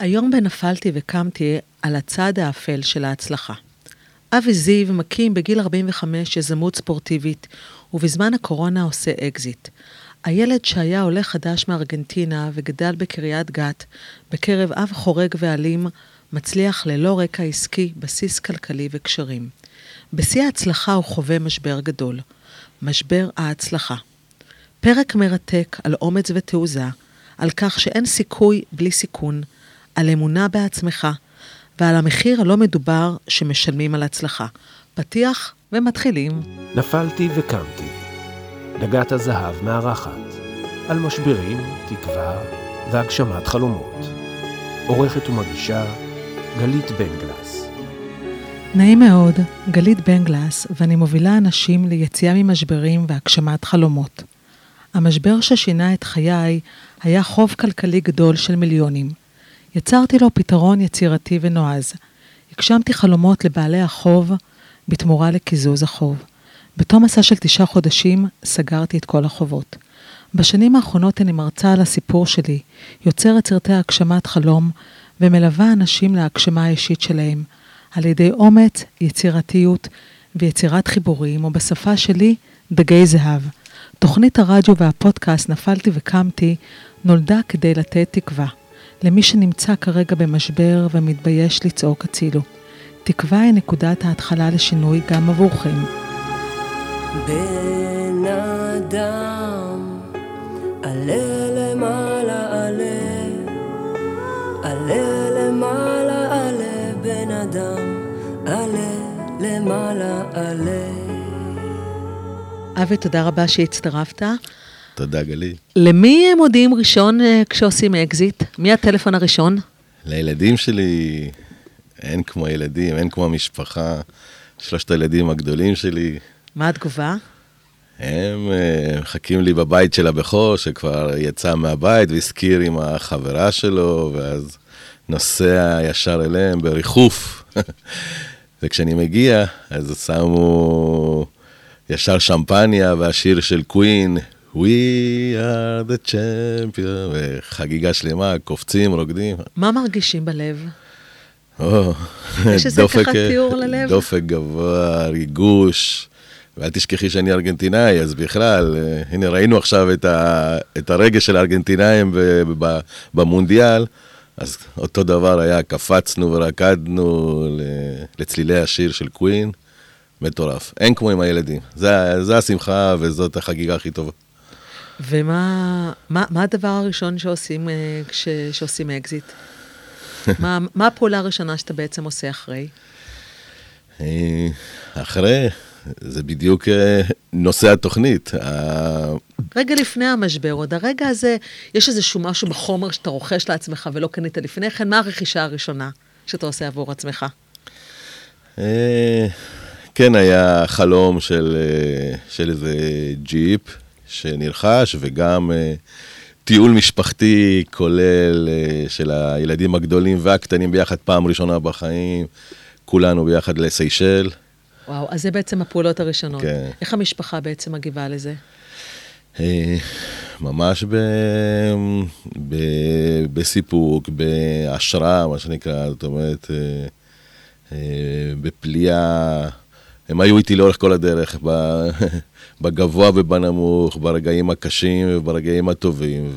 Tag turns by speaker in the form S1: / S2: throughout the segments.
S1: היום בנפלתי וקמתי על הצד האפל של ההצלחה. אבי זיו מקים בגיל 45 יזמות ספורטיבית, ובזמן הקורונה עושה אקזיט. הילד שהיה עולה חדש מארגנטינה וגדל בקריית גת, בקרב אב חורג ואלים, מצליח ללא רקע עסקי, בסיס כלכלי וקשרים. בשיא ההצלחה הוא חווה משבר גדול. משבר ההצלחה. פרק מרתק על אומץ ותעוזה, על כך שאין סיכוי בלי סיכון, על אמונה בעצמך ועל המחיר הלא מדובר שמשלמים על הצלחה. פתיח ומתחילים.
S2: נפלתי וקמתי. דגת הזהב מארחת. על משברים, תקווה והגשמת חלומות. עורכת ומגישה גלית בן גלס.
S1: נעים מאוד, גלית בן גלס, ואני מובילה אנשים ליציאה ממשברים והגשמת חלומות. המשבר ששינה את חיי היה חוב כלכלי גדול של מיליונים. יצרתי לו פתרון יצירתי ונועז. הגשמתי חלומות לבעלי החוב בתמורה לקיזוז החוב. בתום מסע של תשעה חודשים סגרתי את כל החובות. בשנים האחרונות אני מרצה על הסיפור שלי, יוצרת סרטי הגשמת חלום ומלווה אנשים להגשמה האישית שלהם, על ידי אומץ, יצירתיות ויצירת חיבורים, או בשפה שלי, דגי זהב. תוכנית הרדיו והפודקאסט נפלתי וקמתי נולדה כדי לתת תקווה. למי שנמצא כרגע במשבר ומתבייש לצעוק הצילו. תקווה היא נקודת ההתחלה לשינוי גם עבורכם.
S3: בן אדם, עלה למעלה עלה, עלה למעלה עלה, בן אדם, עלה למעלה עלה.
S1: אבי, תודה רבה שהצטרפת.
S4: תודה, גלי.
S1: למי מודיעים ראשון אה, כשעושים אקזיט? מי הטלפון הראשון?
S4: לילדים שלי אין כמו ילדים, אין כמו המשפחה. שלושת הילדים הגדולים שלי,
S1: מה התגובה?
S4: הם אה, מחכים לי בבית של הבכור, שכבר יצא מהבית והשכיר עם החברה שלו, ואז נוסע ישר אליהם בריחוף. וכשאני מגיע, אז שמו ישר שמפניה והשיר של קווין, We are the champion, וחגיגה שלמה, קופצים, רוקדים.
S1: מה מרגישים בלב?
S4: או,
S1: יש איזה ככה תיאור ללב?
S4: דופק גבוה, ריגוש. ואל תשכחי שאני ארגנטינאי, אז בכלל, אה, הנה ראינו עכשיו את, ה, את הרגש של הארגנטינאים במונדיאל, אז אותו דבר היה, קפצנו ורקדנו לצלילי השיר של קווין, מטורף. אין כמו עם הילדים, זה, זה השמחה וזאת החגיגה הכי טובה.
S1: ומה מה, מה הדבר הראשון שעושים אה, כש, שעושים אקזיט? מה, מה הפעולה הראשונה שאתה בעצם עושה אחרי?
S4: אה, אחרי, זה בדיוק אה, נושא התוכנית.
S1: רגע לפני המשבר, עוד הרגע הזה, יש איזשהו משהו בחומר שאתה רוכש לעצמך ולא קנית לפני כן, מה הרכישה הראשונה שאתה עושה עבור עצמך?
S4: כן, היה חלום של, של איזה ג'יפ שנרכש, וגם אה, טיול משפחתי כולל אה, של הילדים הגדולים והקטנים ביחד, פעם ראשונה בחיים, כולנו ביחד לסיישל.
S1: וואו, אז זה בעצם הפעולות הראשונות.
S4: כן.
S1: איך המשפחה בעצם מגיבה לזה?
S4: אה, ממש ב, ב, בסיפוק, בהשראה, מה שנקרא, זאת אומרת, אה, אה, בפליאה. הם היו איתי לאורך כל הדרך, בגבוה ובנמוך, ברגעים הקשים וברגעים הטובים,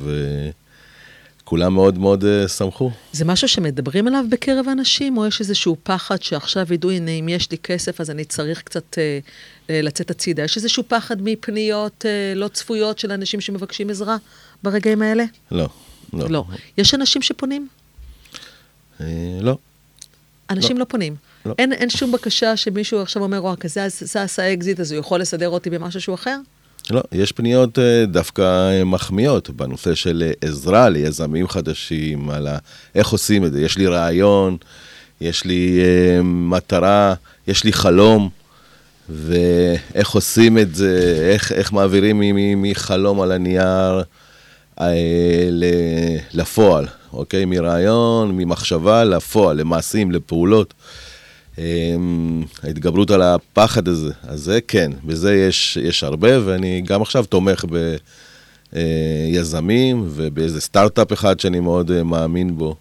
S4: וכולם מאוד מאוד אה, שמחו.
S1: זה משהו שמדברים עליו בקרב אנשים, או יש איזשהו פחד שעכשיו ידעו, הנה, אם יש לי כסף, אז אני צריך קצת אה, אה, לצאת הצידה? יש איזשהו פחד מפניות אה, לא צפויות של אנשים שמבקשים עזרה ברגעים האלה?
S4: לא, לא.
S1: לא. יש אנשים שפונים?
S4: אה, לא.
S1: אנשים לא, פונים.
S4: לא.
S1: אין, אין שום בקשה שמישהו עכשיו אומר, וואו, כזה זה עשה אקזיט, אז הוא יכול לסדר אותי במשהו שהוא אחר?
S4: לא, יש פניות אה, דווקא אה, מחמיאות בנושא של אה, עזרה ליזמים חדשים, על ה... איך עושים את זה. יש לי רעיון, יש לי אה, מטרה, יש לי חלום, ואיך עושים את זה, איך, איך מעבירים מחלום על הנייר אה, ל- לפועל, אוקיי? מרעיון, ממחשבה לפועל, למעשים, לפעולות. אה, ההתגברות על הפחד הזה, אז זה כן, בזה יש, יש הרבה, ואני גם עכשיו תומך ביזמים ובאיזה סטארט-אפ אחד שאני מאוד אה, מאמין בו.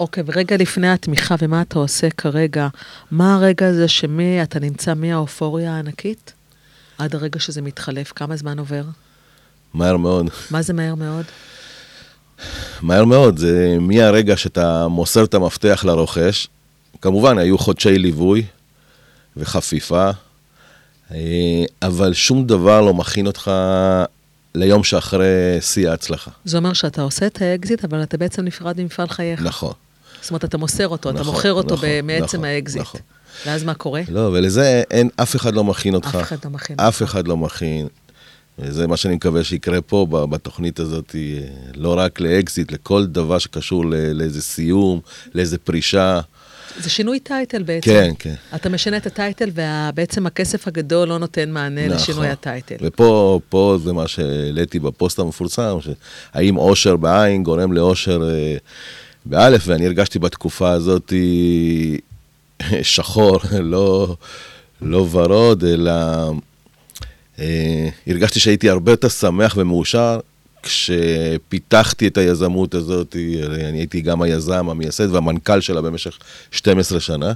S1: אוקיי, ורגע לפני התמיכה, ומה אתה עושה כרגע, מה הרגע הזה שמי, אתה נמצא מהאופוריה הענקית עד הרגע שזה מתחלף? כמה זמן עובר?
S4: מהר מאוד.
S1: מה זה מהר מאוד?
S4: מהר מאוד, זה מהרגע שאתה מוסר את המפתח לרוכש. כמובן, היו חודשי ליווי וחפיפה, אה, אבל שום דבר לא מכין אותך ליום שאחרי שיא ההצלחה.
S1: זה אומר שאתה עושה את האקזיט, אבל אתה בעצם נפרד ממפעל חייך.
S4: נכון.
S1: זאת אומרת, אתה מוסר אותו, אתה
S4: נכון,
S1: מוכר אותו
S4: נכון,
S1: מעצם
S4: נכון,
S1: האקזיט.
S4: נכון.
S1: ואז מה קורה?
S4: לא, ולזה אין, אף אחד לא מכין אותך.
S1: אף אחד לא מכין
S4: אף. אחד לא מכין. וזה מה שאני מקווה שיקרה פה בתוכנית הזאת, אה, לא רק לאקזיט, לכל דבר שקשור לאיזה סיום, לאיזה פרישה.
S1: זה שינוי title בעצם.
S4: כן, כן.
S1: אתה משנה את ה title, ובעצם הכסף הגדול לא נותן מענה
S4: נכון.
S1: לשינוי ה title.
S4: ופה פה זה מה שהעליתי בפוסט המפורסם, שהאם אושר בעין גורם לאושר אה, באלף, ואני הרגשתי בתקופה הזאת שחור, לא, לא ורוד, אלא אה, הרגשתי שהייתי הרבה יותר שמח ומאושר כשפיתחתי את היזמות הזאת, אני הייתי גם היזם, המייסד והמנכ"ל שלה במשך 12 שנה.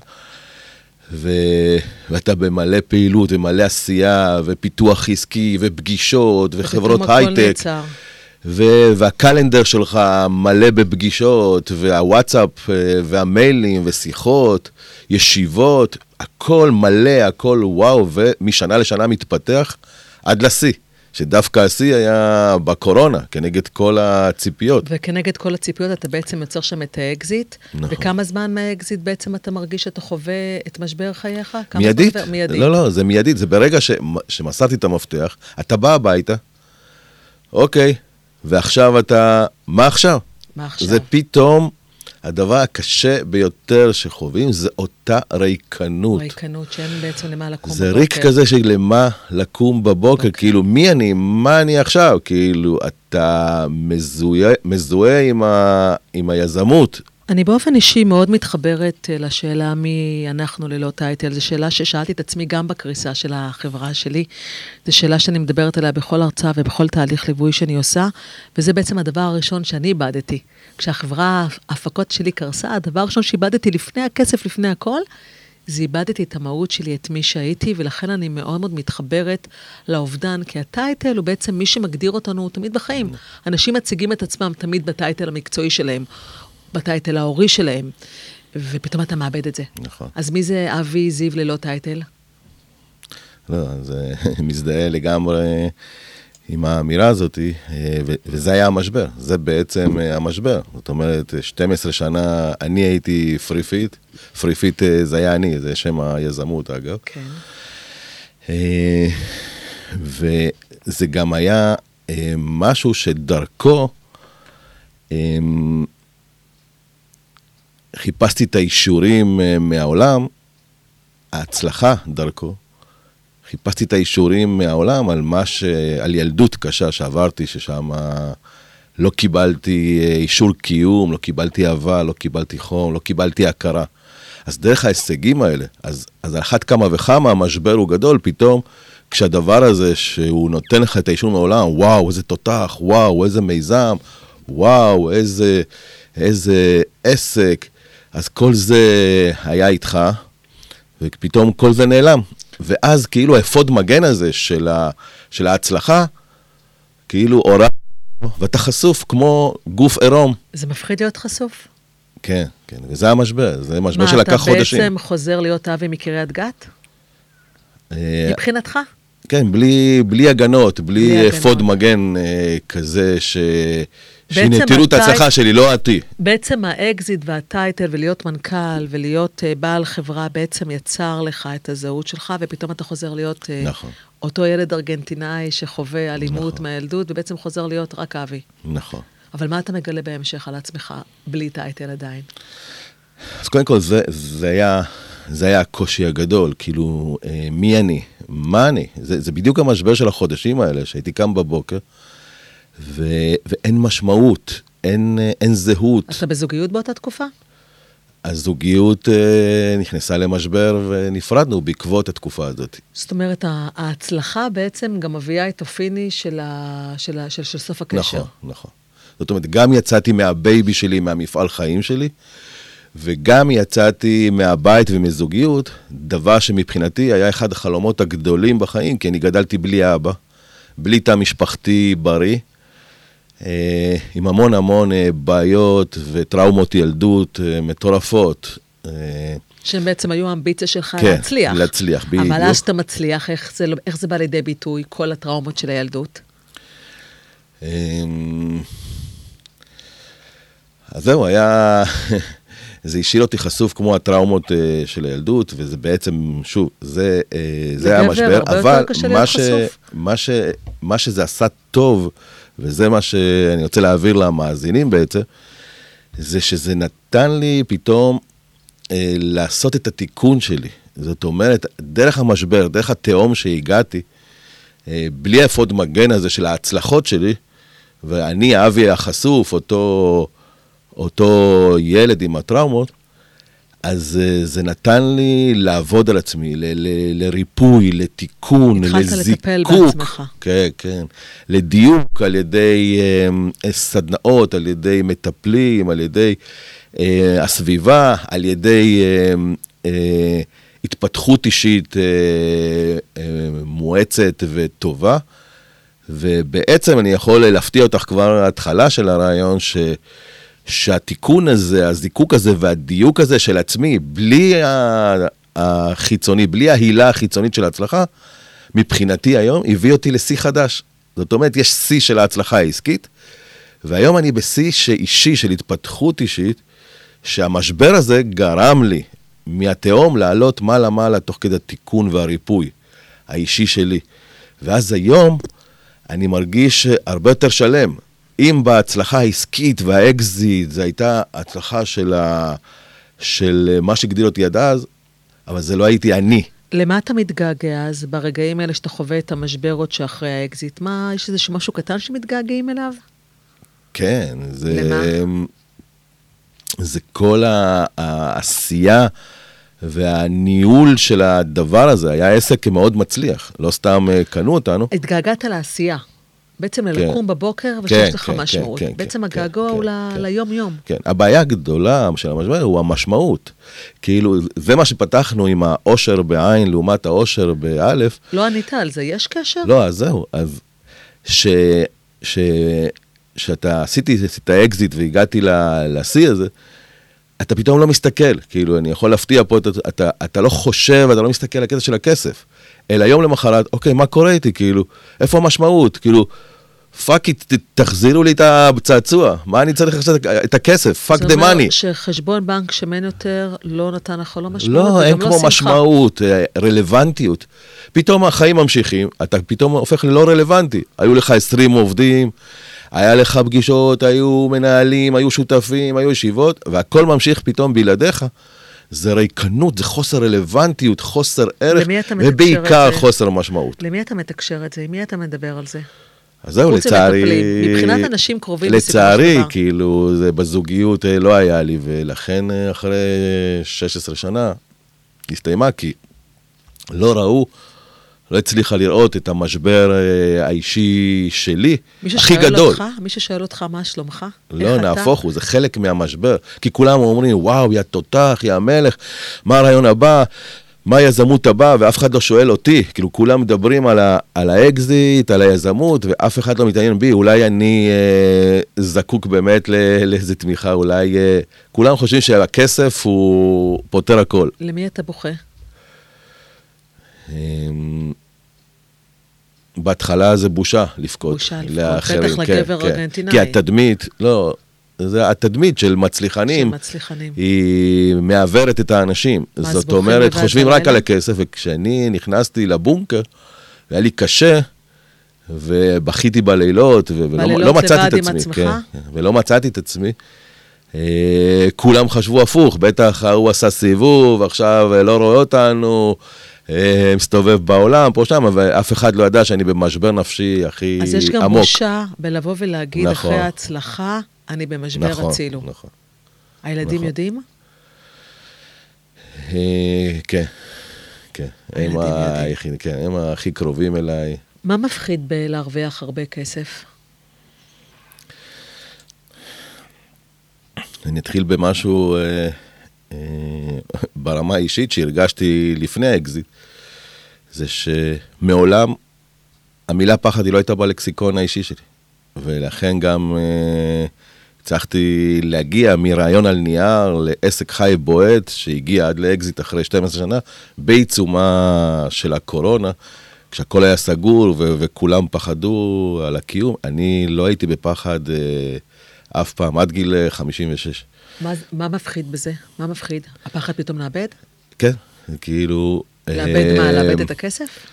S4: ו... ואתה במלא פעילות ומלא עשייה ופיתוח עסקי ופגישות וחברות הייטק. ו- וה calendar שלך מלא בפגישות, והוואטסאפ אה, והמיילים ושיחות, ישיבות, הכל מלא, הכל וואו, ומשנה לשנה מתפתח עד לשיא, שדווקא השיא היה בקורונה, כנגד כל הציפיות.
S1: וכנגד כל הציפיות אתה בעצם יוצר שם את האקזיט.
S4: נכון.
S1: וכמה זמן מהאקזיט בעצם אתה מרגיש שאתה חווה את משבר חייך?
S4: מיידית.
S1: זמן? מיידית.
S4: לא, לא, זה מיידית. זה ברגע ש... שמסרתי את המפתח, אתה בא הביתה, אוקיי, ועכשיו אתה... מה עכשיו?
S1: מה עכשיו?
S4: זה פתאום, הדבר הקשה ביותר שחווים זה אותה ריקנות.
S1: ריקנות שאין בעצם למה לקום
S4: זה
S1: בבוקר.
S4: ריק כזה של למה לקום בבוקר, כאילו מי אני, מה אני עכשיו, כאילו אתה מזוהה, מזוהה עם, ה, עם היזמות,
S1: אני באופן אישי מאוד מתחברת אה, לשאלה מי אנחנו ללא טייטל. זו שאלה ששאלתי את עצמי גם בקריסה של החברה שלי. זו שאלה שאני מדברת עליה בכל הרצאה ובכל תהליך ליווי שאני עושה, וזה בעצם הדבר הראשון שאני איבדתי. כשהחברה, ההפקות שלי קרסה, הדבר הראשון שאיבדתי לפני הכסף, לפני הכל, זה איבדתי את המהות שלי, את מי שהייתי, ולכן אני מאוד מאוד מתחברת לאובדן, כי הטייטל הוא בעצם מי שמגדיר אותנו תמיד בחיים. אנשים מציגים את עצמם תמיד בטייטל המקצועי שלהם, בטייטל ההורי שלהם, ופתאום אתה מאבד את זה.
S4: נכון.
S1: אז מי זה אבי זיו ללא טייטל?
S4: לא, זה מזדהה לגמרי עם האמירה הזאת, אה, וזה היה המשבר, זה בעצם אה, המשבר. זאת אומרת, 12 שנה אני הייתי FreeFit, FreeFit אה, זה היה אני, זה שם היזמות אגב.
S1: כן.
S4: אה, וזה גם היה אה, משהו שדרכו אה, חיפשתי את האישורים אה, מהעולם, ההצלחה דרכו, חיפשתי את האישורים מהעולם על מה ש... על ילדות קשה שעברתי, ששם לא קיבלתי אה, אישור קיום, לא קיבלתי אהבה, לא קיבלתי חום, לא קיבלתי הכרה. אז דרך ההישגים האלה, אז, אז על אחת כמה וכמה המשבר הוא גדול, פתאום כשהדבר הזה שהוא נותן לך את האישור מהעולם, וואו, איזה תותח, וואו, איזה מיזם, וואו, איזה, איזה עסק, אז כל זה היה איתך, ופתאום כל זה נעלם. ואז כאילו האפוד מגן הזה של, ה, של ההצלחה, כאילו אורה, ואתה חשוף כמו גוף עירום.
S1: זה מפחיד להיות חשוף?
S4: כן, כן, וזה המשבר, זה משבר
S1: מה,
S4: שלקח
S1: אתה
S4: חודשים.
S1: בעצם חוזר להיות אבי מקריית גת?
S4: אה,
S1: מבחינתך?
S4: כן, בלי, בלי הגנות, בלי. אפוד מגן אה, כזה ש... תראו את ההצלחה שלי, לא אותי.
S1: בעצם האקזיט והטייטל ולהיות מנכ"ל ולהיות אה, בעל חברה בעצם יצר לך את הזהות שלך, ופתאום אתה חוזר להיות אה,
S4: נכון.
S1: אותו ילד ארגנטינאי שחווה אלימות
S4: נכון.
S1: מהילדות, ובעצם חוזר להיות רק אבי.
S4: נכון.
S1: אבל מה אתה מגלה בהמשך על עצמך בלי טייטל עדיין?
S4: אז קודם כל, זה, זה, היה, זה היה הקושי הגדול, כאילו, אה, מי אני? מה אני? זה, זה בדיוק המשבר של החודשים האלה, שהייתי קם בבוקר, ו, ואין משמעות, אין, אין זהות.
S1: אתה בזוגיות באותה תקופה?
S4: הזוגיות אה, נכנסה למשבר ונפרדנו בעקבות התקופה הזאת.
S1: זאת אומרת, ההצלחה בעצם גם מביאה את אופיני של, ה... של, ה... של, של סוף הקשר.
S4: נכון, נכון. זאת אומרת, גם יצאתי מהבייבי שלי, מהמפעל חיים שלי, וגם יצאתי מהבית ומזוגיות, דבר שמבחינתי היה אחד החלומות הגדולים בחיים, כי אני גדלתי בלי אבא, בלי תא משפחתי בריא, עם המון המון אה, בעיות וטראומות ילדות אה, מטורפות. אה,
S1: שהם בעצם היו האמביציה שלך
S4: כן,
S1: להצליח.
S4: להצליח, בדיוק.
S1: אבל אז שאתה מצליח, איך זה, לא- איך זה בא לידי ביטוי, כל הטראומות של הילדות?
S4: אמ, אז זהו, היה... זה השאיר אותי חשוף כמו הטראומות אה, של הילדות, וזה בעצם, שוב, זה, אה, זה היה משבר, אבל מה, ש. מה, ש, מה שזה עשה טוב, וזה מה שאני רוצה להעביר למאזינים בעצם, זה שזה נתן לי פתאום אה, לעשות את התיקון שלי. זאת אומרת, דרך המשבר, דרך התהום שהגעתי, אה, בלי האפוד מגן הזה של ההצלחות שלי, ואני, אבי החשוף, אותו, אותו ילד עם הטראומות, אז אה, זה נתן לי לעבוד על עצמי, ל- ל- לריפוי, לתיקון,
S1: התחלת
S4: לזיקוק.
S1: לטפל בעצמך.
S4: כן, כן. לדיוק על ידי אה, סדנאות, על ידי מטפלים, על ידי אה, הסביבה, על ידי אה, אה, התפתחות אישית אה, אה, מואצת וטובה. ובעצם אני יכול להפתיע אותך כבר מההתחלה של הרעיון, ש, שהתיקון הזה, הזיקוק הזה והדיוק הזה של עצמי, בלי החיצוני, בלי ההילה החיצונית של ההצלחה, מבחינתי היום הביא אותי לשיא חדש. זאת אומרת, יש שיא של ההצלחה העסקית, והיום אני בשיא אישי של התפתחות אישית, שהמשבר הזה גרם לי מהתהום לעלות מעלה-מעלה תוך כדי התיקון והריפוי האישי שלי. ואז היום אני מרגיש הרבה יותר שלם. אם בהצלחה העסקית והאקזיט זו הייתה הצלחה של, ה... של מה שהגדיל אותי עד אז, אבל זה לא הייתי אני.
S1: למה אתה מתגעגע אז, ברגעים האלה שאתה חווה את המשבר עוד שאחרי האקזיט? מה, יש איזה משהו קטן שמתגעגעים אליו?
S4: כן, זה...
S1: למה?
S4: זה כל העשייה והניהול של הדבר הזה. היה עסק מאוד מצליח, לא סתם אה, קנו אותנו.
S1: התגעגעת לעשייה. בעצם
S4: כן.
S1: ללקום בבוקר
S4: כן,
S1: ושיש לך
S4: כן,
S1: משמעות.
S4: כן, כן,
S1: בעצם
S4: כן,
S1: הגעגוע
S4: כן,
S1: הוא
S4: כן, כן.
S1: ליום-יום.
S4: כן, הבעיה הגדולה של המשבר הוא המשמעות. כאילו, זה מה שפתחנו עם העושר בעין לעומת העושר באלף.
S1: לא ענית על זה, יש קשר?
S4: לא, אז זהו, אז ש... ש... שאתה עשיתי את האקזיט והגעתי לשיא הזה, אתה פתאום לא מסתכל, כאילו, אני יכול להפתיע פה, אתה, אתה, אתה לא חושב, אתה לא מסתכל על הקטע של הכסף, אלא יום למחרת, אוקיי, מה קורה איתי, כאילו, איפה המשמעות, כאילו, fuck it, תחזירו לי את הצעצוע, מה אני צריך עכשיו את הכסף, fuck the
S1: זה אומר
S4: money.
S1: שחשבון בנק שמן יותר לא נתן לך לא משמעות
S4: לא, אין
S1: לא
S4: כמו
S1: שמחה.
S4: משמעות, אה, רלוונטיות. פתאום החיים ממשיכים, אתה פתאום הופך ללא רלוונטי. היו לך 20 עובדים, היה לך פגישות, היו מנהלים, היו שותפים, היו ישיבות, והכל ממשיך פתאום בלעדיך. זה ריקנות, זה חוסר רלוונטיות, חוסר ערך, ובעיקר? חוסר משמעות.
S1: למי אתה מתקשר את זה? עם מי אתה מדבר על זה?
S4: אז זהו, לצערי...
S1: מבחינת אנשים קרובים
S4: לצערי. כאילו, זה בזוגיות אה, לא היה לי, ולכן אה, אחרי 16 שנה הסתיימה, כי לא ראו, לא הצליחה לראות את המשבר אה, האישי שלי, הכי גדול.
S1: אותך? מישהו שואל אותך מה שלומך?
S4: לא? נהפוך הוא, זה חלק מהמשבר. כי כולם אומרים, וואו, יא תותח, יא המלך, מה הרעיון הבא, מה היזמות הבאה, ואף אחד לא שואל אותי. כאילו, כולם מדברים על, ה, על האקזיט, על היזמות, ואף אחד לא מתעניין בי. אולי אני אה, זקוק באמת לאיזה תמיכה, אולי... אה, כולם חושבים שהכסף הוא פותר הכל.
S1: למי אתה בוכה?
S4: אמ, בהתחלה זה בושה לבכות.
S1: בושה לבכות, בטח
S4: כן,
S1: לגבר
S4: כן.
S1: ארגנטינאי.
S4: כי התדמית, לא, זה התדמית של מצליחנים.
S1: שמצליחנים.
S4: היא מעוורת את האנשים. זאת אומרת,
S1: לבד
S4: חושבים רק? על הכסף, וכשאני נכנסתי לבונקר, היה לי קשה, ובכיתי בלילות, ו- ולא
S1: בלילות
S4: לא מצאתי
S1: לבד
S4: את
S1: עם
S4: עצמי.
S1: עצמך?
S4: כן, כן, ולא מצאתי את עצמי. אה, כולם חשבו הפוך, בטח ההוא עשה סיבוב, עכשיו לא רואה אותנו, מסתובב בעולם, פה שם, ואף אחד לא ידע שאני במשבר נפשי הכי עמוק.
S1: אז יש גם בושה בלבוא ולהגיד
S4: נכון.
S1: אחרי ההצלחה, אני במשבר
S4: נכון,
S1: הצילו.
S4: נכון.
S1: הילדים
S4: נכון.
S1: יודעים?
S4: אה, כן, כן. הם. היחידים, כן, הם הכי קרובים אליי.
S1: מה מפחיד בלהרוויח הרבה כסף?
S4: אני אתחיל במשהו אה, אה, ברמה האישית שהרגשתי לפני האקזיט, זה שמעולם המילה פחד היא לא הייתה בלקסיקון האישי שלי. ולכן גם אה, הצלחתי להגיע מרעיון על נייר לעסק חי בועט, שהגיע עד לאקזיט אחרי 12 שנה, בעיצומה של הקורונה, כשהכול היה סגור ו- וכולם פחדו על הקיום. אני לא הייתי בפחד אה, אף פעם, עד גיל אה, 56.
S1: מה, מה מפחיד בזה? מה מפחיד? הפחד פתאום לאבד?
S4: כן, כאילו...
S1: לאבד מה?
S4: אה,
S1: לאבד את הכסף?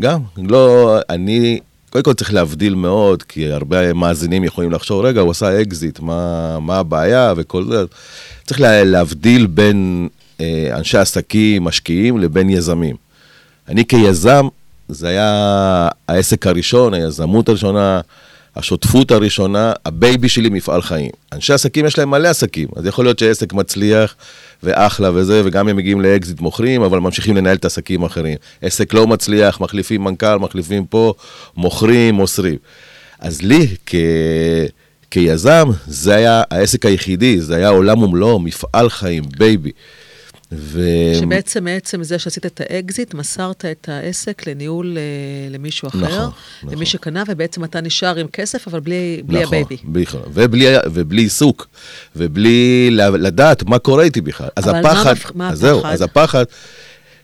S4: גם, לא, אני, קודם כל צריך להבדיל מאוד, כי הרבה מאזינים יכולים לחשוב, רגע, הוא עשה אקזיט, מה, מה הבעיה וכל זה. צריך לה, להבדיל בין אה, אנשי עסקים, משקיעים, לבין יזמים. אני כיזם, זה היה העסק הראשון, היזמות הראשונה, השותפות הראשונה, ה baby שלי מפעל חיים. אנשי עסקים יש להם מלא עסקים, אז יכול להיות שעסק מצליח ואחלה וזה, וגם הם מגיעים לאקזיט מוכרים, אבל ממשיכים לנהל את העסקים האחרים. עסק לא מצליח, מחליפים מנכ"ל, מחליפים פה, מוכרים, מוסרים. אז לי, כ... כיזם, זה היה העסק היחידי, זה היה עולם ומלואו, מפעל חיים, baby. ו...
S1: שבעצם מעצם זה שעשית את האקזיט, מסרת את העסק לניהול אה, למישהו אחר,
S4: נכון,
S1: למי
S4: נכון.
S1: שקנה, ובעצם אתה נשאר עם כסף, אבל בלי, בלי
S4: נכון,
S1: ה baby.
S4: בלי, ובלי, ובלי עיסוק, ובלי לדעת מה קורה איתי בכלל. אז
S1: מה
S4: הפחד,
S1: מפח- מה
S4: אז זהו,
S1: הפחד?
S4: אז הפחד,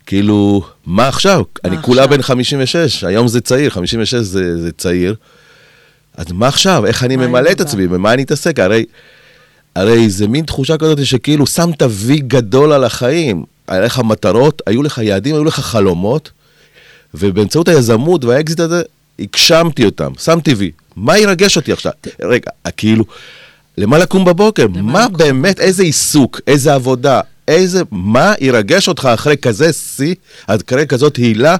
S4: כאילו, מה עכשיו? אני כולה? בן 56, היום זה צעיר, 56 זה, זה צעיר. אז מה עכשיו? איך אני
S1: מה
S4: ממלא את? עצמי? במה אני אתעסק? הרי, הרי זה מין תחושה כזאת שכאילו שמת וי גדול על החיים. היה לך מטרות, היו לך יעדים, היו לך חלומות, ובאמצעות היזמות והאקזיט הזה, הגשמתי אותם, שמתי וי. מה ירגש אותי עכשיו? רגע, כאילו, למה לקום בבוקר? מה
S1: לקום
S4: באמת, איזה עיסוק, איזה עבודה, איזה, מה ירגש אותך אחרי כזה שיא, אחרי כזאת הילה,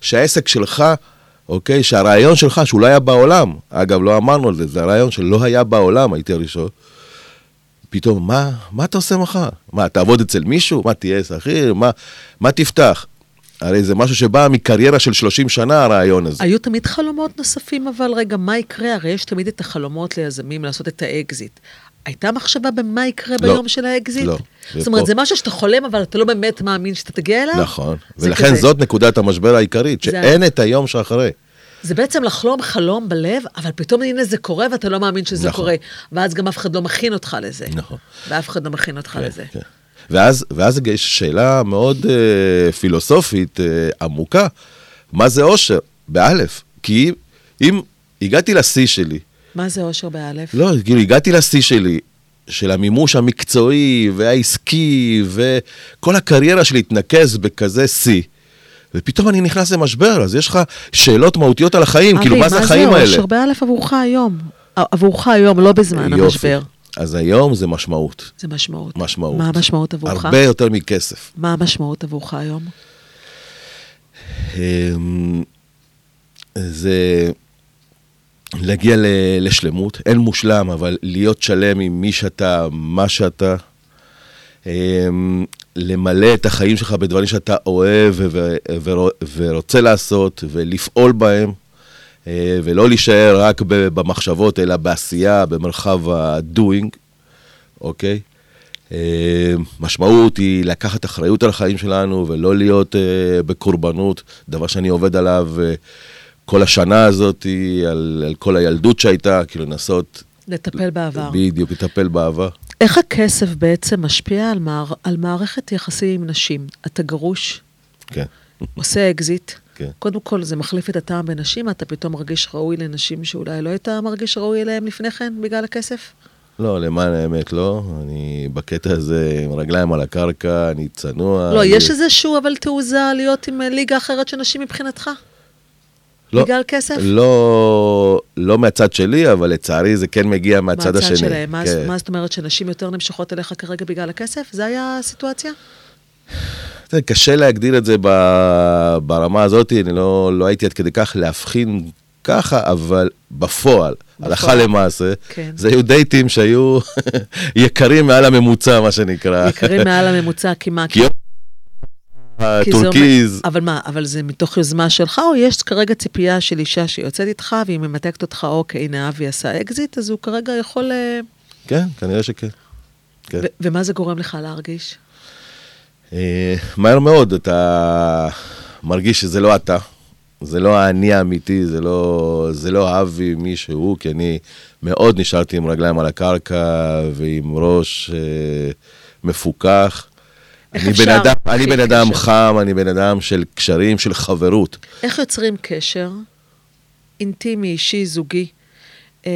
S4: שהעסק שלך, אוקיי, שהרעיון שלך, שהוא לא היה בעולם, אגב, לא אמרנו על זה, זה הרעיון שלא היה בעולם, הייתי הראשון. פתאום, מה, מה אתה עושה מחר? מה, תעבוד אצל מישהו? מה, תהיה שכיר? מה, מה תפתח? הרי זה משהו שבא מקריירה של 30 שנה, הרעיון הזה.
S1: היו תמיד חלומות נוספים, אבל רגע, מה יקרה? הרי יש תמיד את החלומות ליזמים לעשות את האקזיט. הייתה מחשבה במה יקרה
S4: לא.
S1: ביום של האקזיט?
S4: לא.
S1: זאת אומרת,
S4: ופה-
S1: זה משהו שאתה חולם, אבל אתה לא באמת מאמין שאתה תגיע אליו?
S4: נכון,
S1: זה
S4: ולכן
S1: כזה.
S4: זאת נקודת המשבר העיקרית,
S1: זה-
S4: שאין את היום שאחרי.
S1: זה בעצם לחלום חלום בלב, אבל פתאום הנה זה קורה ואתה לא מאמין שזה
S4: נכון.
S1: קורה. ואז גם אף אחד לא מכין אותך לזה.
S4: נכון.
S1: ואף אחד לא מכין אותך לזה.
S4: כן. ואז, ואז יש שאלה מאוד אה, פילוסופית אה, עמוקה, מה זה אושר? באלף. כי אם הגעתי לשיא שלי,
S1: מה זה אושר באלף?
S4: לא, כאילו הגעתי לשיא שלי, של המימוש המקצועי והעסקי, וכל הקריירה שלי התנקז בכזה שיא. ופתאום אני נכנס למשבר, אז יש לך שאלות מהותיות על החיים, כאילו, מה זה החיים האלה?
S1: זה אושר באלף עבורך היום? עבורך היום, לא בזמן
S4: יופי.
S1: המשבר.
S4: אז היום זה משמעות.
S1: זה משמעות.
S4: משמעות.
S1: מה המשמעות עבורך?
S4: הרבה יותר מכסף.
S1: מה המשמעות עבורך היום?
S4: אמ, זה להגיע לשלמות, אין מושלם, אבל להיות שלם עם מי שאתה, מה שאתה, למלא את החיים שלך בדברים שאתה אוהב ורוצה לעשות ולפעול בהם, אה, ולא להישאר רק במחשבות, אלא בעשייה, במרחב ה-doing, אוקיי? אה, משמעות היא לקחת אחריות על החיים שלנו ולא להיות אה, בקורבנות, דבר שאני עובד עליו כל השנה הזאת, על, על כל הילדות שהייתה, כאילו לנסות
S1: לטפל בעבר.
S4: בדיוק, לטפל בעבר.
S1: איך הכסף בעצם משפיע על, מער... על מערכת יחסים עם נשים? אתה גרוש,
S4: כן,
S1: עושה אקזיט.
S4: כן.
S1: קודם כל, זה מחליף את הטעם בנשים, אתה פתאום מרגיש ראוי לנשים שאולי לא היית מרגיש ראוי אליהם לפני כן, בגלל הכסף?
S4: לא, למען האמת לא, אני בקטע הזה עם רגליים על הקרקע, אני צנוע.
S1: לא,
S4: אני...
S1: יש איזשהו אבל תעוזה להיות עם ליגה אחרת של נשים מבחינתך?
S4: לא,
S1: בגלל כסף?
S4: לא, לא מהצד שלי, אבל לצערי זה כן מגיע מהצד
S1: מהצד
S4: השני.
S1: שלהם. מה,
S4: כן.
S1: מה זאת אומרת, שנשים יותר נמשכות אליך כרגע בגלל הכסף? זה היה הסיטואציה?
S4: קשה להגדיר את זה ברמה הזאת, אני לא, לא הייתי עד כדי כך להבחין ככה, אבל בפועל, הלכה למעשה,
S1: כן.
S4: זה היו דייטים שהיו יקרים מעל הממוצע, מה שנקרא.
S1: יקרים מעל הממוצע, כי מה?
S4: כי הטורקיז,
S1: אבל מה, אבל זה מתוך יוזמה שלך, או יש כרגע ציפייה של אישה שיוצאת איתך, והיא ממתגת אותך, אוקיי, הנה אבי עשה אקזיט, אז הוא כרגע יכול... אה,
S4: כן, כנראה שכן. כן.
S1: ו- ומה זה גורם לך להרגיש?
S4: אה, מהר מאוד אתה מרגיש שזה לא אתה, זה לא האני האמיתי, זה לא, זה לא אבי מישהו, כי אני מאוד נשארתי עם רגליים על הקרקע ועם ראש אה, מפוכח. אני
S1: אפשר
S4: בן אדם, אני בן אדם
S1: קשר?
S4: חם, אני בן אדם של קשרים, של חברות.
S1: איך יוצרים קשר אינטימי, אישי, זוגי, אה,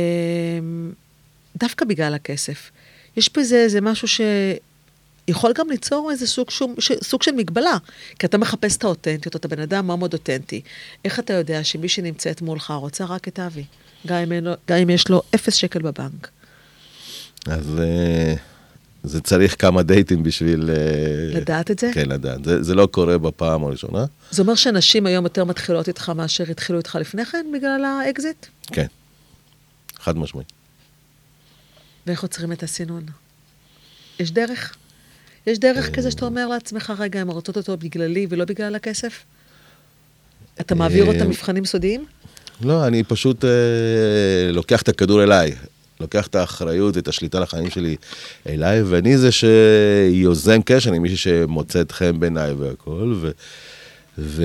S1: דווקא בגלל הכסף? יש בזה איזה משהו שיכול גם ליצור איזה סוג, שום, ש, סוג של מגבלה, כי אתה מחפש את האותנטיות, אתה בן אדם מאוד אותנטי. איך אתה יודע שמי שנמצאת מולך רוצה רק את אבי, גם אם, אין גם אם יש לו אפס שקל בבנק?
S4: אז אה, זה צריך כמה דייטים בשביל... אה,
S1: לדעת את זה?
S4: כן, לדעת. זה, זה לא קורה בפעם הראשונה.
S1: זה אומר שנשים היום יותר מתחילות איתך מאשר התחילו איתך לפני כן בגלל האקזיט?
S4: כן, חד משמעי.
S1: ואיך עושים את הסינון? יש דרך? יש דרך כזה שאתה אומר לעצמך, רגע, הן רוצות אותי בגללי ולא בגלל הכסף? אתה מעביר
S4: אה,
S1: אותם מבחנים סודיים?
S4: לא, אני פשוט אה, לוקח את הכדור אליי. לוקח את האחריות ואת השליטה על החיים שלי אליי, ואני זה שיוזם קשר עם מישהי שמוצאת חן בעיניי והכל, ו, ו,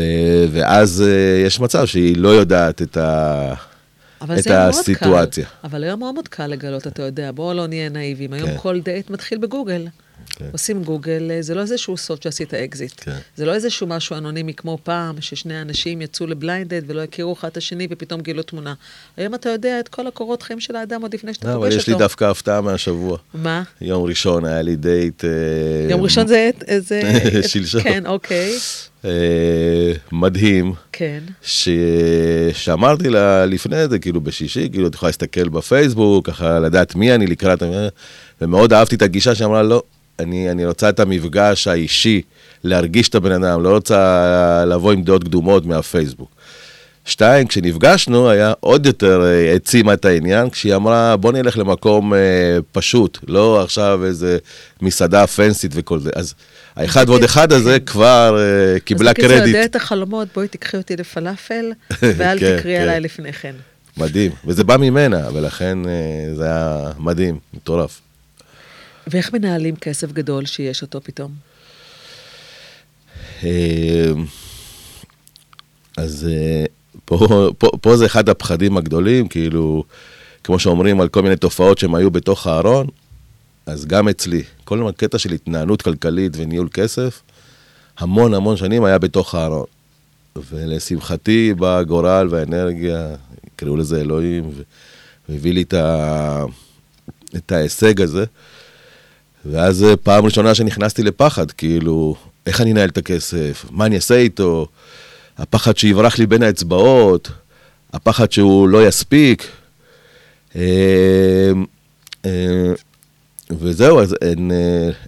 S4: ואז אה, יש מצב שהיא לא יודעת את, ה,
S1: אבל
S4: את הסיטואציה.
S1: קל. אבל היום מאוד מאוד קל לגלות, אתה יודע, בואו לא נהיה נאיבים. היום
S4: כן.
S1: כל דייט מתחיל בגוגל.
S4: כן.
S1: עושים גוגל, אה, זה לא איזשהו סוד שעשית אקזיט.
S4: כן.
S1: זה לא איזשהו משהו אנונימי כמו פעם, ששני אנשים יצאו לבליינד דייט ולא הכירו אחד את השני ופתאום גילו תמונה. היום אתה יודע את כל הקורות חיים של האדם עוד לפני שאתה
S4: לא,
S1: פוגש
S4: אבל
S1: אותו.
S4: יש לי דווקא הפתעה מהשבוע.
S1: מה?
S4: יום ראשון היה לי דייט... אה,
S1: יום ראשון זה...
S4: שלשום.
S1: כן, אוקיי.
S4: אה, מדהים.
S1: כן.
S4: ש... שאמרתי לה לפני זה, כאילו בשישי, כאילו את יכולה להסתכל בפייסבוק, ככה לדעת מי אני לקראת, ומאוד אהבתי את הגישה שאמרה, לא, אני, אני רוצה את המפגש האישי, להרגיש את הבן אדם, לא רוצה לבוא עם דעות קדומות מהפייסבוק. שתיים, כשנפגשנו, היה עוד יותר אה, העצימה את העניין, כשהיא אמרה, בוא נלך למקום אה, פשוט, לא עכשיו איזה מסעדה פנסית וכל זה. אז האחד ועוד אחד הזה כבר אה, קיבלה
S1: אז בקיצור,
S4: קרדיט.
S1: יודע את החלומות, בואי תקחי אותי לפלאפל, ואל
S4: כן,
S1: תקראי
S4: כן.
S1: עליי לפני כן.
S4: מדהים, וזה בא ממנה, ולכן אה, זה היה מדהים, מטורף.
S1: ואיך מנהלים כסף גדול שיש אותו פתאום?
S4: אה, אז אה, פה, פה, פה זה אחד הפחדים הגדולים, כאילו, כמו שאומרים על כל מיני תופעות שהם היו בתוך הארון, אז גם אצלי, כל הקטע של התנהלות כלכלית וניהול כסף, המון המון שנים היה בתוך הארון. ולשמחתי בא הגורל והאנרגיה, יקראו לזה אלוהים, והביא לי את, ה... את ההישג הזה. ואז אה, פעם ראשונה שנכנסתי לפחד, כאילו, איך אני אנהל את הכסף? מה אני אעשה איתו? הפחד שיברח לי בין האצבעות, הפחד שהוא לא יספיק. אה, אה, וזהו, אז אין,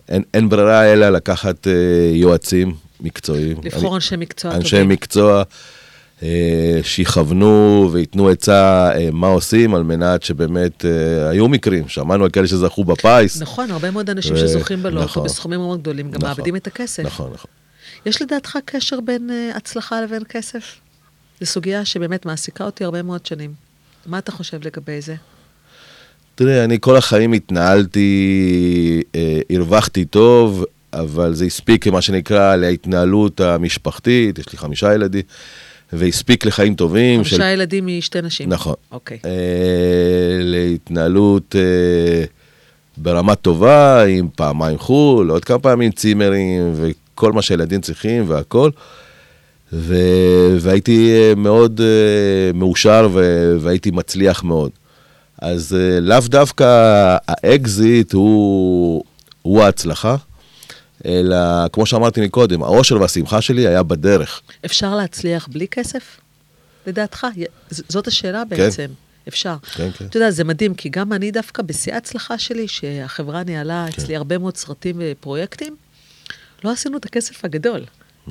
S4: אין, אין ברירה אלא לקחת יועצים מקצועיים.
S1: לבחור אנשי מקצוע
S4: אנשי
S1: טובים.
S4: מקצוע אה, שיכוונו וייתנו עצה אה, מה עושים על מנת שבאמת אה, היו מקרים, שמענו על כאלה שזכו בפיס.
S1: נכון, הרבה מאוד אנשים
S4: ו-
S1: שזוכים בלוטו
S4: נכון.
S1: בסכומים מאוד גדולים, גם
S4: נכון.
S1: מאבדים את הכסף.
S4: נכון, נכון.
S1: יש לדעתך קשר בין הצלחה לבין כסף? זו סוגיה שבאמת מעסיקה אותי הרבה מאוד שנים. מה אתה חושב לגבי זה?
S4: תראה, אני כל החיים התנהלתי, אה, הרווחתי טוב, אבל זה הספיק, מה שנקרא, להתנהלות המשפחתית, יש לי חמישה ילדים, והספיק לחיים טובים. של-
S1: חמישה ילדים משתי נשים.
S4: נכון.
S1: אוקיי.
S4: אה, להתנהלות אה, ברמה טובה, עם פעמיים חו"ל, עוד כמה פעמים צימרים, וכל מה שהילדים צריכים והכל. ו... והייתי אה, מאוד אה, מאושר ו... והייתי מצליח מאוד. אז אה, לאו דווקא האקזיט הוא, הוא ההצלחה, אלא כמו שאמרתי מקודם, האושר והשמחה שלי היה בדרך.
S1: אפשר להצליח בלי כסף? לדעתך? זאת השאלה בעצם. אפשר.
S4: כן, כן.
S1: אתה יודע, זה מדהים, כי גם אני דווקא בשיא ההצלחה שלי, שהחברה ניהלה
S4: כן.
S1: אצלי הרבה מאוד סרטים ופרויקטים, לא עשינו את הכסף הגדול.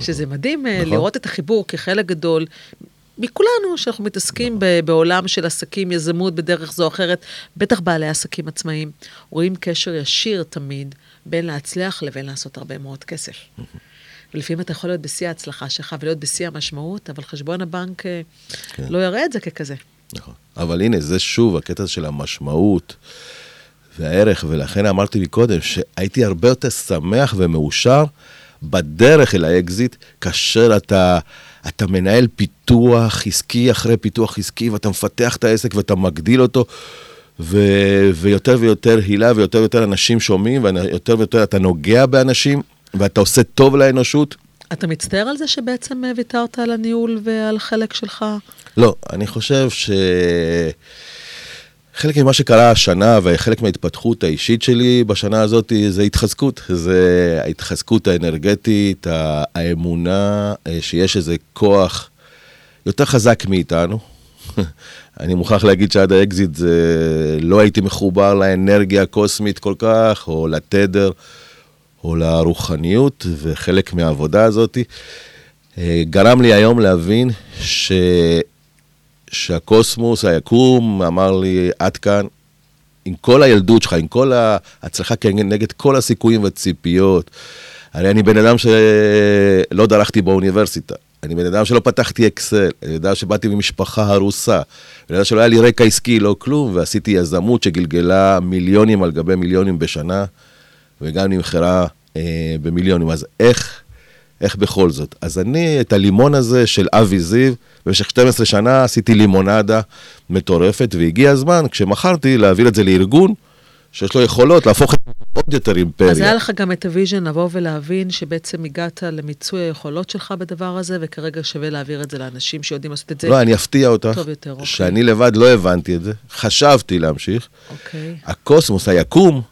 S1: שזה מדהים אה,
S4: נכון.
S1: לראות את החיבור כחלק גדול מכולנו, שאנחנו מתעסקים ב- בעולם של עסקים, יזמות בדרך זו או אחרת, בטח בעלי עסקים עצמאיים, רואים קשר ישיר תמיד בין להצליח לבין לעשות הרבה מאוד כסף. ולפעמים אתה יכול להיות בשיא ההצלחה שלך ולהיות בשיא המשמעות, אבל חשבון הבנק אה, לא יראה את זה ככזה.
S4: נכון. אבל הנה, זה שוב הקטע של המשמעות, והערך, ולכן אמרתי מקודם שהייתי הרבה יותר שמח ומאושר בדרך אל האקזיט, כאשר אתה, אתה מנהל פיתוח עסקי אחרי פיתוח עסקי, ואתה מפתח את העסק ואתה מגדיל אותו, ו, ויותר ויותר הילה ויותר ויותר אנשים שומעים, ויותר ויותר אתה נוגע באנשים, ואתה עושה טוב לאנושות.
S1: אתה מצטער על זה שבעצם אה, ויתרת על הניהול ועל חלק שלך?
S4: לא, אני חושב ש... חלק ממה שקרה השנה וחלק מההתפתחות האישית שלי בשנה הזאת זה התחזקות. זה ההתחזקות האנרגטית, האמונה אה, שיש איזה כוח יותר חזק מאיתנו. אני מוכרח להגיד שעד האקזיט זה לא הייתי מחובר לאנרגיה הקוסמית כל כך, או לתדר, או לרוחניות, וחלק מהעבודה הזאת אה, גרם לי היום להבין ש... שהקוסמוס, היקום, אמר לי, עד כאן, עם כל הילדות שלך, עם כל ההצלחה כנגד כל הסיכויים והציפיות. הרי אני בן אדם שלא דרכתי באוניברסיטה, אני בן אדם שלא פתחתי אקסל, אני יודע שבאתי ממשפחה הרוסה, אני יודע שלא היה לי רקע עסקי, לא כלום, ועשיתי יזמות שגלגלה מיליונים על גבי מיליונים בשנה, וגם נמכרה אה, במיליונים. אז איך, איך בכל זאת? אז אני, את הלימון הזה של אבי זיו, במשך 12 שנה עשיתי לימונדה מטורפת, והגיע הזמן, כשמכרתי, להעביר את זה לארגון שיש לו יכולות להפוך אותו עוד יותר אימפריה.
S1: אז היה לך גם את ה vision לבוא ולהבין שבעצם הגעת למיצוי היכולות שלך בדבר הזה, וכרגע שווה להעביר את זה לאנשים שיודעים לעשות את זה
S4: לא, אני אפתיע אותך,
S1: טוב יותר, אוקיי.
S4: שאני לבד לא הבנתי את זה, חשבתי להמשיך.
S1: אוקיי.
S4: הקוסמוס, היקום,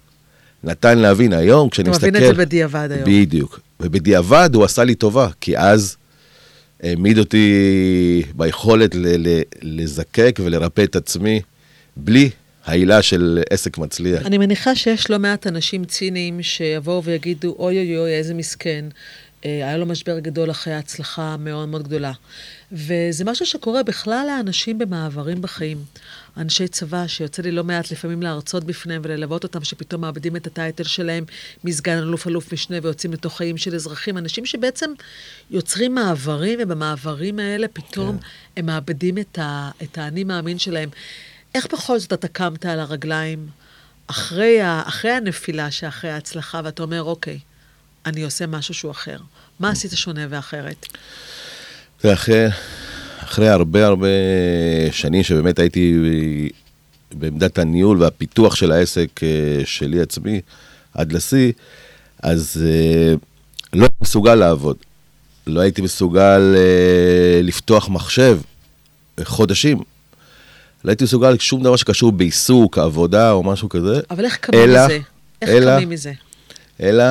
S4: נתן להבין היום, כשאני
S1: אתה
S4: מסתכל...
S1: מבין את זה בדיעבד היום.
S4: בדיוק. ובדיעבד הוא עשה לי טובה, כי אז העמיד אותי ביכולת ל- ל- לזקק ולרפא את עצמי בלי העילה של עסק מצליח.
S1: אני מניחה שיש לא מעט אנשים ציניים שיבואו ויגידו, אוי אוי אוי, איזה מסכן. אה, היה לו משבר גדול אחרי הצלחה מאוד מאוד גדולה. וזה משהו שקורה בכלל לאנשים במעברים בחיים. אנשי צבא, שיוצא לי לא מעט לפעמים להרצות בפניהם וללוות אותם, שפתאום מאבדים את הטייטל שלהם מסגן אלוף אלוף משנה ויוצאים לתוך חיים של אזרחים. אנשים שבעצם יוצרים מעברים, ובמעברים האלה פתאום
S4: כן.
S1: הם מאבדים את האני מאמין שלהם. איך בכל זאת אתה קמת על הרגליים אחרי, ה, אחרי הנפילה שאחרי ההצלחה, ואתה אומר, אוקיי, אני עושה משהו שהוא אחר. מה עשית שונה ואחרת?
S4: ואחרי אחרי הרבה הרבה שנים שבאמת הייתי בעמדת הניהול והפיתוח של העסק אה, שלי עצמי עד לשיא, אז אה, לא הייתי מסוגל לעבוד. לא הייתי מסוגל אה, לפתוח מחשב חודשים. לא הייתי מסוגל שום דבר שקשור בעיסוק, עבודה או משהו כזה.
S1: אבל איך קמים
S4: אלא-
S1: מזה? איך
S4: אלא-
S1: קמים מזה?
S4: אלא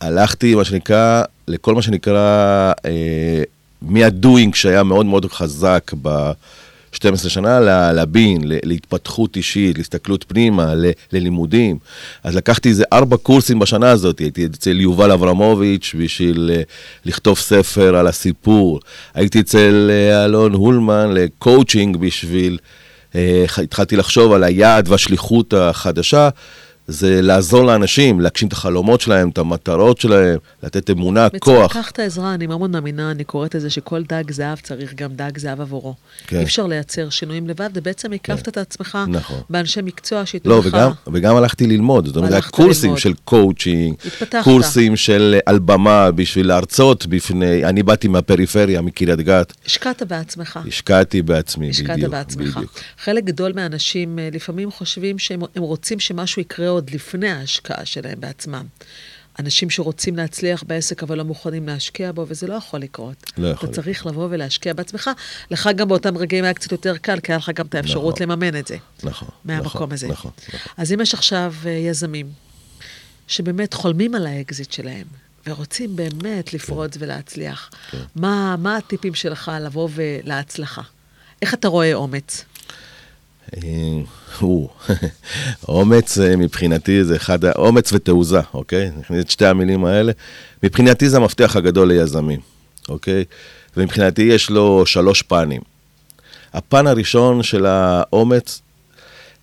S4: הלכתי, מה שנקרא, לכל מה שנקרא, אה, מהדוינג שהיה מאוד מאוד חזק ב-12 שנה, ל- לבין, ל- להתפתחות אישית, להסתכלות פנימה, ל- ללימודים. אז לקחתי איזה ארבע קורסים בשנה הזאת, הייתי אצל יובל אברמוביץ' בשביל אה, לכתוב ספר על הסיפור. הייתי אצל אה, אלון הולמן לקואוצ'ינג בשביל... אה, התחלתי לחשוב על היעד והשליחות החדשה, זה לעזור לאנשים, להגשים את החלומות שלהם, את המטרות שלהם, לתת אמונה, כוח.
S1: וצריך לקחת עזרה, אני מאוד מאמינה, אני קוראת לזה שכל דג זהב צריך גם דג זהב עבורו.
S4: כן.
S1: אי אפשר לייצר שינויים לבד, ובעצם הקפת את עצמך
S4: נכון.
S1: באנשי מקצוע שייתנו
S4: לא,
S1: לך...
S4: וגם, וגם הלכתי ללמוד, זאת אומרת, קורסים
S1: ללמוד.
S4: של קואוצ'ינג. קורסים של על במה בשביל להרצות בפני, אני באתי מהפריפריה, מקריית גת,
S1: השקעת בעצמך.
S4: השקעתי בעצמי,
S1: השקעת
S4: בדיוק,
S1: בעצמך.
S4: בדיוק.
S1: חלק גדול מהאנשים אה, לפעמים חושבים שהם הם רוצים שמשהו יקרה עוד לפני ההשקעה שלהם בעצמם. אנשים שרוצים להצליח בעסק אבל לא מוכנים להשקיע בו, וזה לא יכול לקרות.
S4: לא יכול
S1: אתה צריך לבוא ולהשקיע בעצמך. לך גם באותם רגעים היה קצת יותר קל, כי היה לך גם את האפשרות
S4: נכון.
S1: לממן את זה.
S4: נכון,
S1: מהמקום
S4: נכון,
S1: הזה.
S4: נכון, נכון.
S1: אז אם יש עכשיו אה, יזמים שבאמת חולמים על האקזיט שלהם, ורוצים באמת לפרוץ ולהצליח,
S4: כן.
S1: מה, מה הטיפים שלך לבוא ולהצלחה? איך אתה רואה אומץ?
S4: הוא, אומץ אה, מבחינתי זה אחד, אומץ ותעוזה, אוקיי? נכניס את שתי המילים האלה. מבחינתי זה המפתח הגדול ליזמים, אוקיי? ומבחינתי יש לו שלוש פנים. הפן הראשון של האומץ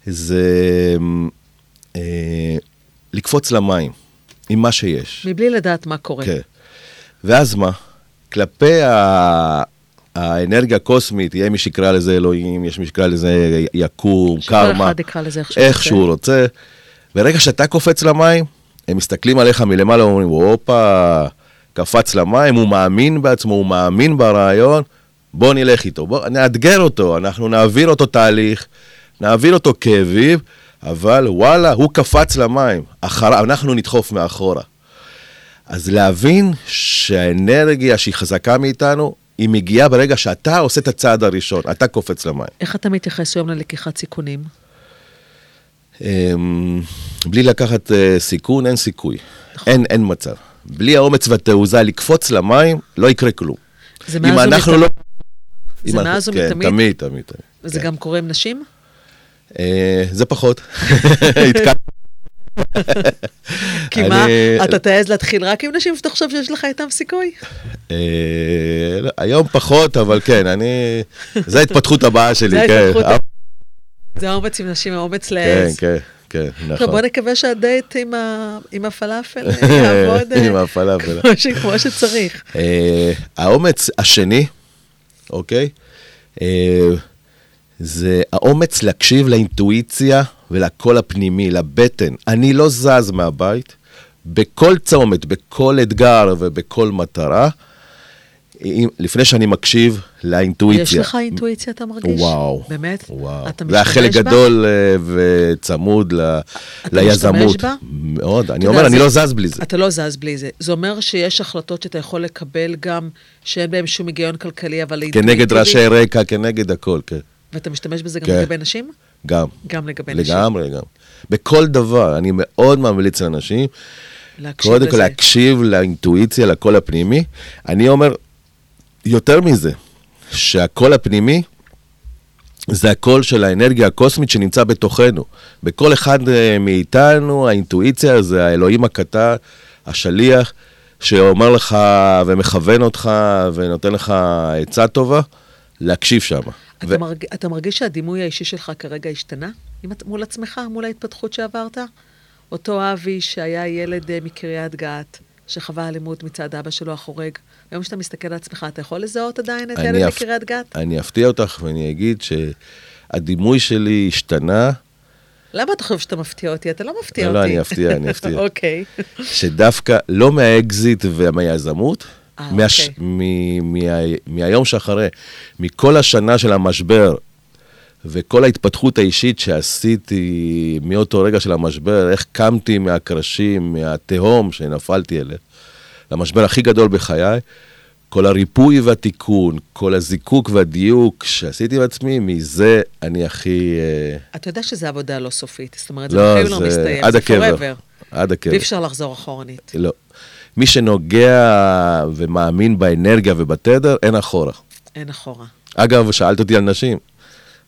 S4: זה אה, לקפוץ למים עם מה שיש.
S1: מבלי לדעת מה קורה.
S4: כן. ואז מה? כלפי ה... האנרגיה הקוסמית, יהיה מי שיקרא לזה אלוהים, יש מי שיקרא לזה יקום,
S1: שכל
S4: קרמה,
S1: אחד יקרא לזה איך שהוא
S4: איך
S1: רוצה.
S4: שהוא רוצה. ברגע שאתה קופץ למים, הם מסתכלים עליך מלמעלה ואומרים, הופה, קפץ למים, הוא מאמין בעצמו, הוא מאמין ברעיון, בוא נלך איתו, בוא נאתגר אותו, אנחנו נעביר אותו תהליך, נעביר אותו כאביב, אבל וואלה, הוא קפץ למים, אחר, אנחנו נדחוף מאחורה. אז להבין שהאנרגיה שהיא חזקה מאיתנו, היא מגיעה ברגע שאתה עושה את הצעד הראשון, אתה קופץ למים.
S1: איך אתה מתייחס היום ללקיחת סיכונים?
S4: אמ, בלי לקחת אה, סיכון, אין סיכוי. אין, אין מצב. בלי האומץ והתעוזה לקפוץ למים, לא יקרה כלום.
S1: זה מאז
S4: אנחנו
S1: ומתמיד?
S4: לא...
S1: זה מאז
S4: כן,
S1: ומתמיד?
S4: תמיד, תמיד, תמיד.
S1: וזה
S4: כן.
S1: גם קורה עם נשים?
S4: אה, זה פחות. התקל-
S1: כי מה, אתה תעז להתחיל רק עם נשים שאתה חושב שיש לך איתם סיכוי?
S4: אה, היום פחות, אבל כן, אני... זו ההתפתחות הבאה שלי,
S1: זה
S4: כן. אה,
S1: זה האומץ עם נשים, האומץ
S4: כן,
S1: לעז.
S4: כן, כן,
S1: טוב,
S4: נכון.
S1: בוא נקווה שהדייט עם הפלאפל יעבוד אה,
S4: עם הפלאפל.
S1: כמו שצריך.
S4: האומץ השני, אוקיי? זה האומץ להקשיב לאינטואיציה ולקול הפנימי, לבטן. אני לא זז מהבית, בכל צומת, בכל אתגר ובכל מטרה, אם, לפני שאני מקשיב לאינטואיציה.
S1: יש לך אינטואיציה, אתה מרגיש?
S4: וואו.
S1: באמת?
S4: וואו.
S1: אתה
S4: זה היה חלק
S1: משתמש בה?
S4: גדול אה, וצמוד ל-
S1: אתה
S4: ליזמות.
S1: משתמש בה?
S4: מאוד, אני
S1: אתה
S4: אומר,
S1: יודע,
S4: אני
S1: זה-
S4: לא זז בלי זה.
S1: אתה לא זז בלי זה. זה אומר שיש החלטות שאתה יכול לקבל גם, שאין בהן שום היגיון כלכלי, אבל
S4: כנגד
S1: אינטואיטיבי,
S4: רעשי רקע, כנגד הכל, כן.
S1: ואתה משתמש בזה גם
S4: כן.
S1: לגבי נשים?
S4: גם.
S1: גם לגבי נשים.
S4: לגמרי, לגמרי. בכל דבר, אני מאוד ממליץ לאנשים,
S1: להקשיב
S4: קודם כל. להקשיב לאינטואיציה, לקול הפנימי. אני אומר, יותר מזה, שהקול הפנימי זה הקול של האנרגיה הקוסמית שנמצא בתוכנו. בכל אחד אה, מאיתנו, האינטואיציה זה האלוהים הקטן, השליח, שאומר לך ומכוון אותך ונותן לך עצה טובה, להקשיב שם.
S1: אתה, מרג... אתה מרגיש שהדימוי האישי שלך כרגע השתנה? עם... הת- מול עצמך, מול ההתפתחות שעברת? אותו אבי שהיה ילד אה, מקריית גת, שחווה אלימות מצד אבא שלו החורג, היום כשאתה מסתכל על עצמך, אתה יכול לזהות עדיין את
S4: אני
S1: ילד
S4: אפ-
S1: מקריית גת?
S4: אני אפתיע אותך ואני אגיד שהדימוי שלי השתנה,
S1: למה אתה חושב שאתה מפתיע אותי? אתה לא מפתיע
S4: לא,
S1: אותי.
S4: לא, אני אפתיע, אני אפתיע.
S1: אוקיי.
S4: שדווקא לא מהאקזיט ומהיזמות, מהש...
S1: אוקיי.
S4: מ... מה... מהיום שאחרי, מכל השנה של המשבר וכל ההתפתחות האישית שעשיתי מאותו רגע של המשבר, איך קמתי מהקרשים, מהתהום שנפלתי אליה, למשבר הכי גדול בחיי, כל הריפוי והתיקון, כל הזיקוק והדיוק שעשיתי בעצמי, מזה אני הכי... אה,
S1: אתה יודע שזו עבודה לא סופית, זאת אומרת, זה
S4: לא,
S1: בחיים לא
S4: זה
S1: מסתיים,
S4: עד
S1: זה
S4: הקבר.
S1: forever.
S4: עד הקבר.
S1: ואי אפשר לחזור אחורנית.
S4: לא. מי שנוגע ומאמין באנרגיה ובתדר, אין אחורה.
S1: אין אחורה.
S4: אגב, שאלת אותי על נשים.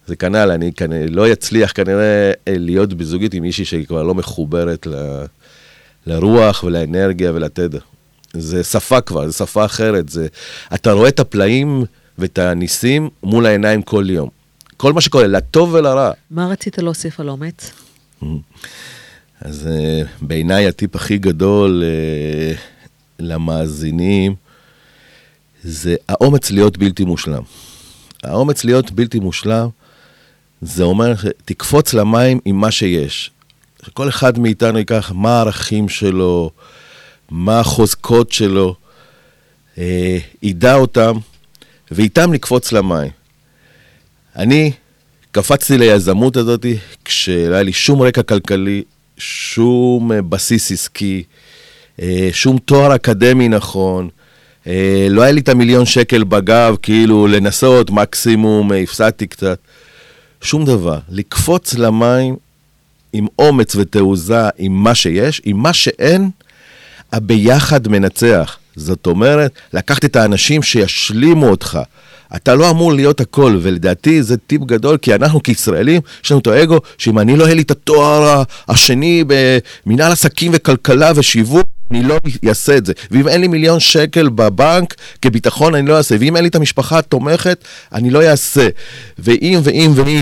S4: זה כנ"ל, אני כנראה לא אצליח כנראה אה, להיות בזוגית עם מישהי שהיא כבר לא מחוברת ל, לרוח ולאנרגיה ולתדר. זה שפה כבר, זה שפה אחרת. זה, אתה רואה את הפלאים ואת הניסים מול העיניים כל יום. כל מה שקורה, לטוב ולרע.
S1: מה רצית להוסיף על אומץ?
S4: אז uh, בעיניי הטיפ הכי גדול uh, למאזינים זה האומץ להיות בלתי מושלם. האומץ להיות בלתי מושלם, זה אומר שתקפוץ למים עם מה שיש. שכל אחד מאיתנו ייקח מה הערכים שלו, מה החוזקות שלו, אה, ידע אותם, ואיתם לקפוץ למים. אני קפצתי ליזמות הזאת כשלא היה לי שום רקע כלכלי, שום אה, בסיס עסקי, אה, שום תואר אקדמי נכון, אה, לא היה לי את המיליון שקל בגב, כאילו לנסות, מקסימום אה, הפסדתי קצת. שום דבר. לקפוץ למים עם אומץ ותעוזה, עם מה שיש, עם מה שאין, הביחד מנצח. זאת אומרת, לקחת את האנשים שישלימו אותך. אתה לא אמור להיות הכל, ולדעתי זה טיפ גדול, כי אנחנו כישראלים, יש לנו את האגו, שאם אני לא יהיה לי את התואר השני במנהל עסקים וכלכלה ושיווק, אני לא אעשה את זה. ואם אין לי מיליון שקל בבנק כביטחון, אני לא אעשה. ואם אין לי את המשפחה התומכת, אני לא אעשה. ואם ואם ואם.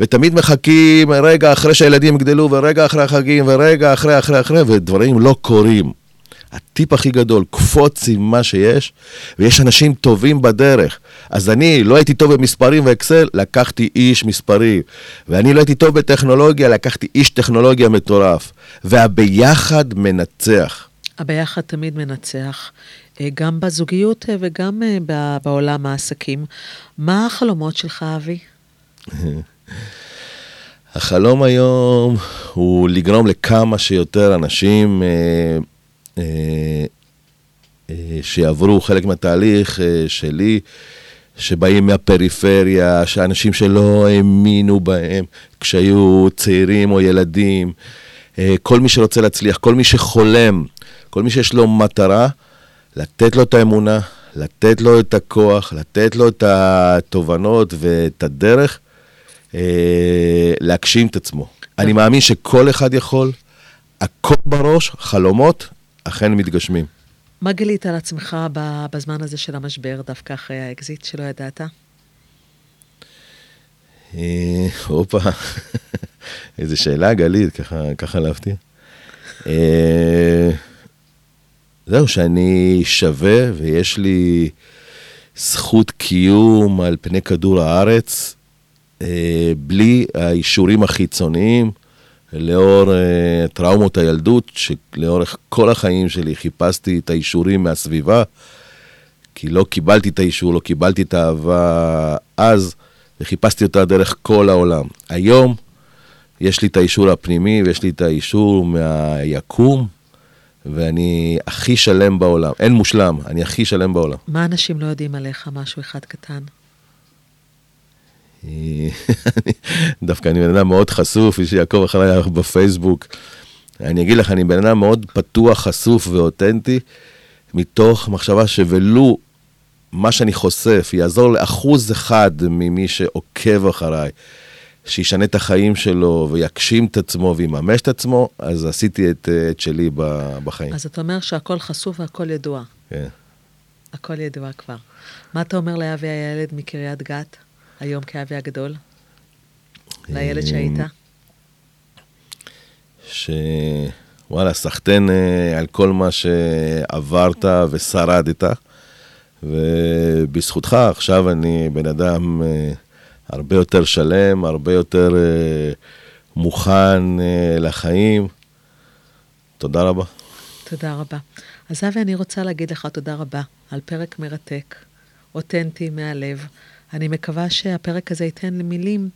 S4: ותמיד מחכים רגע אחרי שהילדים יגדלו, ורגע אחרי החגים, ורגע אחרי אחרי אחרי, ודברים לא קורים. הטיפ הכי גדול, קפוץ עם מה שיש, ויש אנשים טובים בדרך. אז אני לא הייתי טוב במספרים ואקסל, לקחתי איש מספרים. ואני לא הייתי טוב בטכנולוגיה, לקחתי איש טכנולוגיה מטורף. והביחד מנצח.
S1: הביחד תמיד מנצח, אה, גם בזוגיות אה, וגם אה, בעולם העסקים. מה החלומות שלך, אבי?
S4: החלום היום הוא לגרום לכמה שיותר אנשים אה, אה, שיעברו חלק מהתהליך אה, שלי, שבאים מהפריפריה, שאנשים שלא האמינו בהם כשהיו צעירים או ילדים, כל מי שרוצה להצליח, כל מי שחולם, כל מי שיש לו מטרה, לתת לו את האמונה, לתת לו את הכוח, לתת לו את התובנות ואת הדרך. להגשים את עצמו. אני מאמין שכל אחד יכול, הכל בראש, חלומות, אכן מתגשמים.
S1: מה גילית על עצמך בזמן הזה של המשבר, דווקא אחרי האקזיט שלא ידעת?
S4: אה, הופה, איזה שאלה גלית, ככה, ככה להפתיע. אה, זהו, שאני שווה ויש לי זכות קיום על פני כדור הארץ, אה, בלי האישורים החיצוניים, לאור אה, טראומות הילדות, שלאורך כל החיים שלי חיפשתי את האישורים מהסביבה, כי לא קיבלתי את האישור, לא קיבלתי את האהבה אז, וחיפשתי אותה דרך כל העולם. היום יש לי את האישור הפנימי ויש לי את האישור מהיקום, ואני הכי שלם בעולם. אין מושלם, אני הכי שלם בעולם.
S1: מה אנשים לא יודעים עליך? משהו אחד קטן.
S4: אני- דווקא אני בן אדם מאוד חשוף, מי שיעקוב אחריי בפייסבוק. אני אגיד לך, אני בן אדם מאוד פתוח, חשוף ואותנטי, מתוך מחשבה שוולו מה שאני חושף יעזור לאחוז אחד ממי שעוקב אחריי, שישנה את החיים שלו ויגשים את עצמו ויממש את עצמו, אז עשיתי את, את שלי בחיים.
S1: אז אתה אומר שהכל חשוף והכל ידוע.
S4: כן.
S1: הכל ידוע כבר. מה אתה אומר לאבי הילד מקריית גת, היום כאבי הגדול? לילד שהיית?
S4: שוואלה, סחטיין אה, על כל מה שעברת ושרדת, ובזכותך עכשיו אני בן אדם אה, הרבה יותר שלם, הרבה יותר אה, מוכן אה, לחיים. תודה רבה.
S1: תודה רבה. אז אבי, אני רוצה להגיד לך תודה רבה על פרק מרתק, אותנטי מהלב. אני מקווה שהפרק הזה ייתן מילים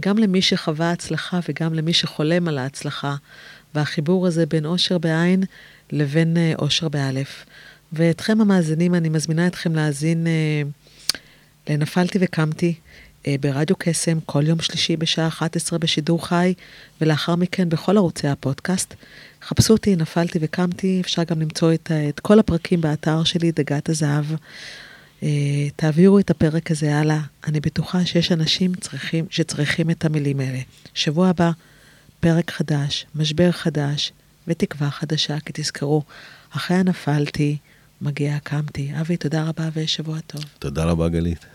S1: גם למי שחווה הצלחה וגם למי שחולם על ההצלחה, והחיבור הזה בין אושר בעין לבין אה, אושר באלף. ואתכם המאזינים, אני מזמינה אתכם להאזין אה, לנפלתי וקמתי אה, ברדיו קסם כל יום שלישי בשעה 11 בשידור חי, ולאחר מכן בכל ערוצי הפודקאסט. חפשו אותי, נפלתי וקמתי, אפשר גם למצוא את, ה- את כל הפרקים באתר שלי, דגת הזהב. אה, תעבירו את הפרק הזה הלאה. אני בטוחה שיש אנשים צריכים, שצריכים את המילים האלה. שבוע הבא, פרק חדש, משבר חדש ותקווה חדשה, כי תזכרו, אחרי הנפלתי, מגיע קמתי. אבי, תודה רבה ושבוע טוב.
S4: תודה רבה, גלית.